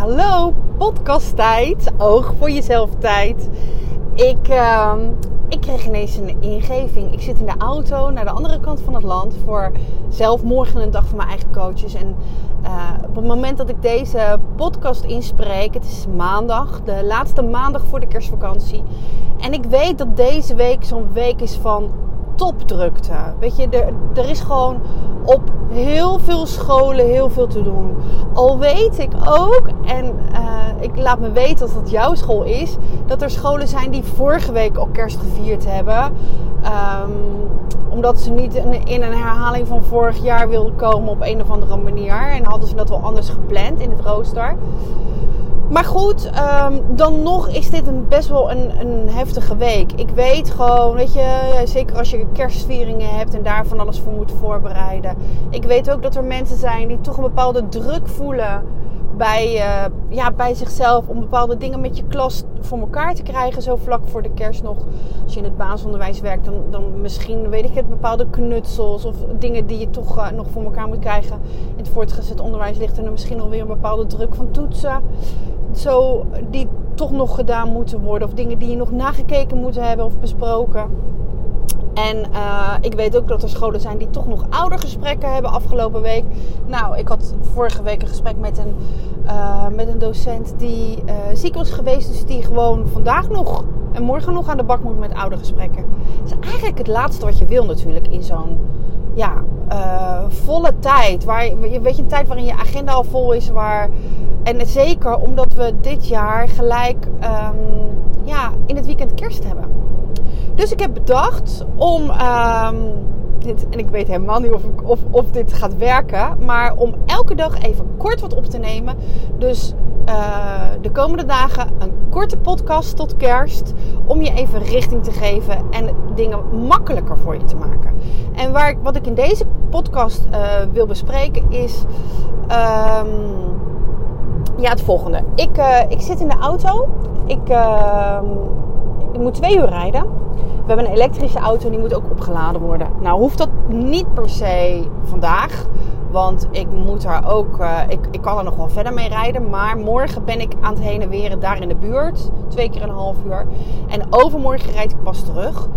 hallo, podcasttijd. Oog voor jezelf tijd. Ik, uh, ik kreeg ineens een ingeving. Ik zit in de auto naar de andere kant van het land voor zelf morgen een dag van mijn eigen coaches. En uh, op het moment dat ik deze podcast inspreek, het is maandag, de laatste maandag voor de kerstvakantie. En ik weet dat deze week zo'n week is van topdrukte. Weet je, er, er is gewoon op heel veel scholen heel veel te doen. Al weet ik ook, en uh, ik laat me weten dat het jouw school is, dat er scholen zijn die vorige week al kerst gevierd hebben. Um, omdat ze niet in een herhaling van vorig jaar wilden komen op een of andere manier. En hadden ze dat wel anders gepland in het rooster. Maar goed, um, dan nog is dit een, best wel een, een, heftige week. Ik weet gewoon, weet je, zeker als je kerstvieringen hebt en daar van alles voor moet voorbereiden. Ik weet ook dat er mensen zijn die toch een bepaalde druk voelen bij, uh, ja, bij zichzelf om bepaalde dingen met je klas voor elkaar te krijgen. Zo vlak voor de kerst nog. Als je in het basisonderwijs werkt, dan, dan misschien weet ik het, bepaalde knutsels of dingen die je toch uh, nog voor elkaar moet krijgen. In het voortgezet onderwijs ligt er dan misschien alweer een bepaalde druk van toetsen. Zo, die toch nog gedaan moeten worden. Of dingen die je nog nagekeken moeten hebben of besproken. En uh, ik weet ook dat er scholen zijn die toch nog oudergesprekken hebben afgelopen week. Nou, ik had vorige week een gesprek met een, uh, met een docent die uh, ziek was geweest. Dus die gewoon vandaag nog en morgen nog aan de bak moet met oudergesprekken. Dat is eigenlijk het laatste wat je wil natuurlijk in zo'n ja, volle tijd. Waar, weet je, een tijd waarin je agenda al vol is. Waar, en zeker omdat we dit jaar gelijk um, ja, in het weekend kerst hebben. Dus ik heb bedacht om. Um, dit, en ik weet helemaal niet of, of, of, dit gaat werken. Maar om elke dag even kort wat op te nemen. Dus uh, de komende dagen een korte podcast tot kerst. Om je even richting te geven en dingen makkelijker voor je te maken. En waar, wat ik in deze podcast uh, wil bespreken is. Um, ja, het volgende. Ik, uh, ik zit in de auto. Ik, ik moet twee uur rijden. We hebben een elektrische auto en die moet ook opgeladen worden. Nou hoeft dat niet per se vandaag. Want ik moet daar ook. Uh, ik, ik kan er nog wel verder mee rijden. Maar morgen ben ik aan het heen en weer daar in de buurt. Twee keer een half uur. En overmorgen rijd ik pas terug.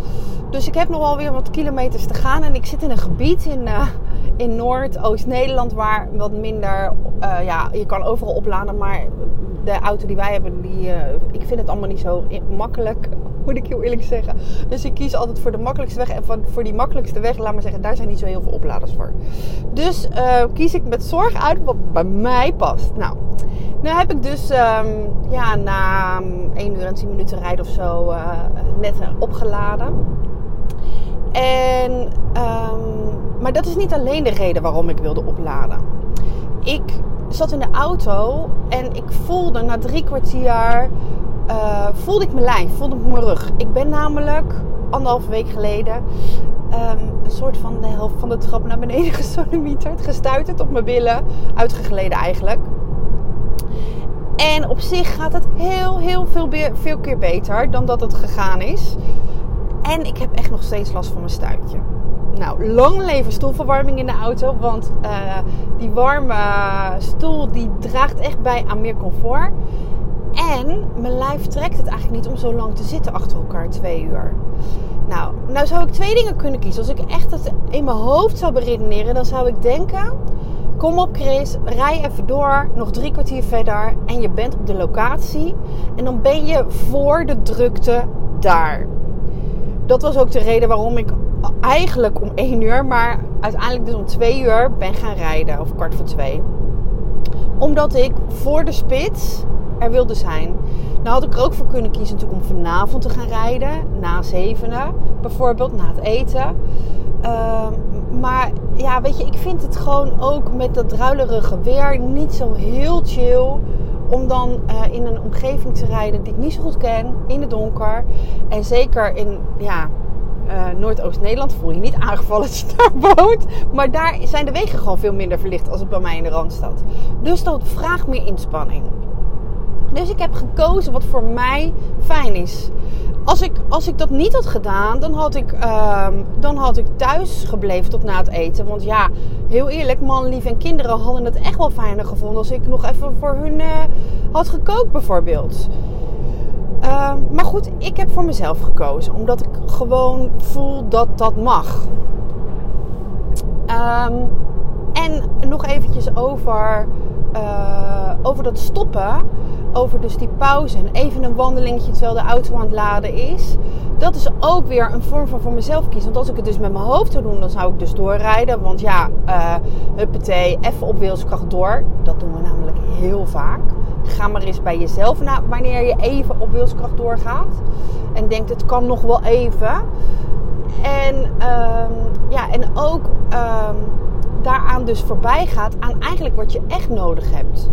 Dus ik heb nog wel weer wat kilometers te gaan. En ik zit in een gebied in, uh, in Noord-Oost-Nederland waar wat minder. Uh, ja, je kan overal opladen. Maar de auto die wij hebben, die, ik vind het allemaal niet zo makkelijk. Moet ik heel eerlijk zeggen. Dus ik kies altijd voor de makkelijkste weg. En voor die makkelijkste weg, laat maar zeggen, daar zijn niet zo heel veel opladers voor. Dus uh, kies ik met zorg uit wat bij mij past. Nou, nu heb ik dus um, ja, na 1 uur en 10 minuten rijden of zo uh, net opgeladen. En, um, maar dat is niet alleen de reden waarom ik wilde opladen. Ik zat in de auto en ik voelde na drie kwartier uh, voelde ik mijn lijf, voelde ik mijn rug. Ik ben namelijk anderhalve week geleden um, een soort van de helft van de trap naar beneden gesodemieterd, gestuiterd op mijn billen, uitgegleden eigenlijk. En op zich gaat het heel, heel veel, veel keer beter dan dat het gegaan is. En ik heb echt nog steeds last van mijn stuitje. Nou, lang leven stoelverwarming in de auto. Want uh, die warme stoel die draagt echt bij aan meer comfort. En mijn lijf trekt het eigenlijk niet om zo lang te zitten achter elkaar, twee uur. Nou, nou zou ik twee dingen kunnen kiezen. Als ik echt het in mijn hoofd zou beredeneren, dan zou ik denken... Kom op Chris, rij even door, nog drie kwartier verder en je bent op de locatie. En dan ben je voor de drukte daar. Dat was ook de reden waarom ik eigenlijk om één uur, maar uiteindelijk dus om twee uur ben gaan rijden. Of kwart voor twee. Omdat ik voor de spits er wilde zijn. Nou had ik er ook voor kunnen kiezen natuurlijk om vanavond te gaan rijden. Na zevenen bijvoorbeeld, na het eten. Uh, maar ja, weet je, ik vind het gewoon ook met dat druilerige weer niet zo heel chill. Om dan uh, in een omgeving te rijden die ik niet zo goed ken, in het donker. En zeker in, ja, uh, Noordoost-Nederland voel je niet aangevallen als je daar woont. Maar daar zijn de wegen gewoon veel minder verlicht als het bij mij in de Randstad. Dus dat vraagt meer inspanning. Dus ik heb gekozen wat voor mij fijn is. Als ik, als ik dat niet had gedaan, dan had, ik, ehm, dan had ik thuis gebleven tot na het eten. Want ja, heel eerlijk, man, lief en kinderen hadden het echt wel fijner gevonden als ik nog even voor hun uh, had gekookt, bijvoorbeeld. Ehm, maar goed, ik heb voor mezelf gekozen. Omdat ik gewoon voel dat dat mag. Um, en nog eventjes over, over dat stoppen. Over dus die pauze en even een wandelingetje terwijl de auto aan het laden is. Dat is ook weer een vorm van voor mezelf kiezen. Want als ik het dus met mijn hoofd zou doen, dan zou ik dus doorrijden. Want ja, uh, huppatee, even op wilskracht door. Dat doen we namelijk heel vaak. Ga maar eens bij jezelf wanneer je even op wilskracht doorgaat. En denkt, het kan nog wel even. En, um, ja, en ook um, daaraan dus voorbij gaat aan eigenlijk wat je echt nodig hebt.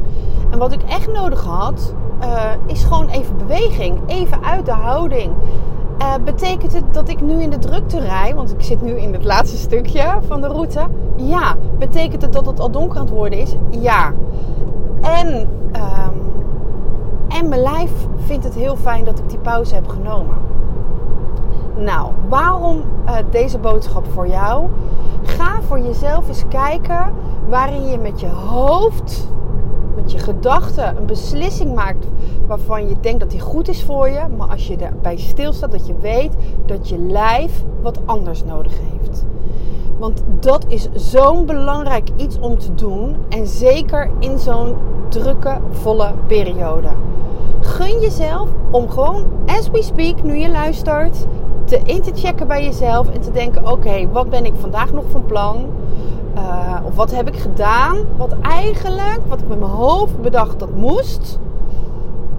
Wat ik echt nodig had, uh, is gewoon even beweging. Even uit de houding. Uh, betekent het dat ik nu in de drukte rij? Want ik zit nu in het laatste stukje van de route. Ja. Betekent het dat het al donker aan het worden is? Ja. En, um, en mijn lijf vindt het heel fijn dat ik die pauze heb genomen. Nou, waarom uh, deze boodschap voor jou? Ga voor jezelf eens kijken waarin je met je hoofd, met je gedachten, een beslissing maakt waarvan je denkt dat die goed is voor je. Maar als je erbij stilstaat, dat je weet dat je lijf wat anders nodig heeft. Want dat is zo'n belangrijk iets om te doen. En zeker in zo'n drukke, volle periode. Gun jezelf om gewoon, as we speak, nu je luistert, te, in te checken bij jezelf en te denken: oké, wat ben ik vandaag nog van plan? Uh, of wat heb ik gedaan? Wat eigenlijk, wat ik met mijn hoofd bedacht dat moest,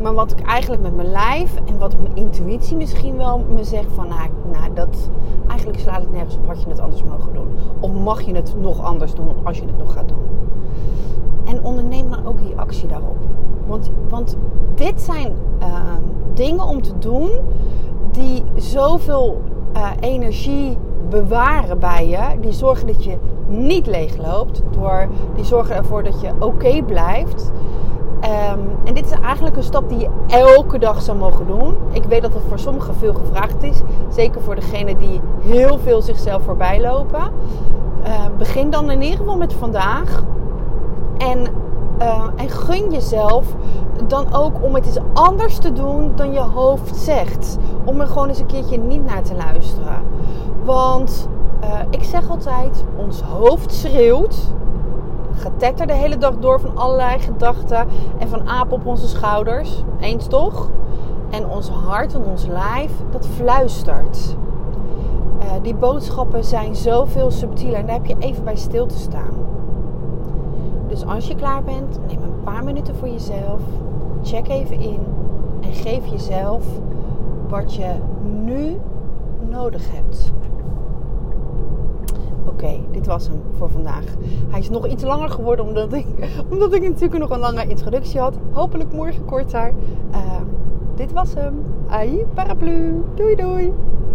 maar wat ik eigenlijk met mijn lijf en wat mijn intuïtie misschien wel me zegt van, nou, nou dat eigenlijk slaat het nergens op wat je het anders mogen doen. Of mag je het nog anders doen als je het nog gaat doen. En onderneem dan ook die actie daarop. Want, want dit zijn uh, dingen om te doen die zoveel uh, energie bewaren bij je. Die zorgen dat je niet leegloopt. Door, die zorgen ervoor dat je oké blijft. Um, en dit is eigenlijk een stap die je elke dag zou mogen doen. Ik weet dat het voor sommigen veel gevraagd is. Zeker voor degenen die heel veel zichzelf voorbij lopen. Uh, begin dan in ieder geval met vandaag. En uh, en gun jezelf dan ook om het eens anders te doen dan je hoofd zegt. Om er gewoon eens een keertje niet naar te luisteren. Want uh, ik zeg altijd, ons hoofd schreeuwt. Getetter de hele dag door van allerlei gedachten en van apen op onze schouders. Eens toch? En ons hart en ons lijf, dat fluistert. Uh, die boodschappen zijn zoveel subtieler en daar heb je even bij stil te staan. Dus als je klaar bent, neem een paar minuten voor jezelf. Check even in. En geef jezelf wat je nu nodig hebt. Oké, dit was hem voor vandaag. Hij is nog iets langer geworden omdat ik, omdat ik natuurlijk nog een lange introductie had. Hopelijk morgen korter. Uh, dit was hem. Ai, paraplu. Doei doei.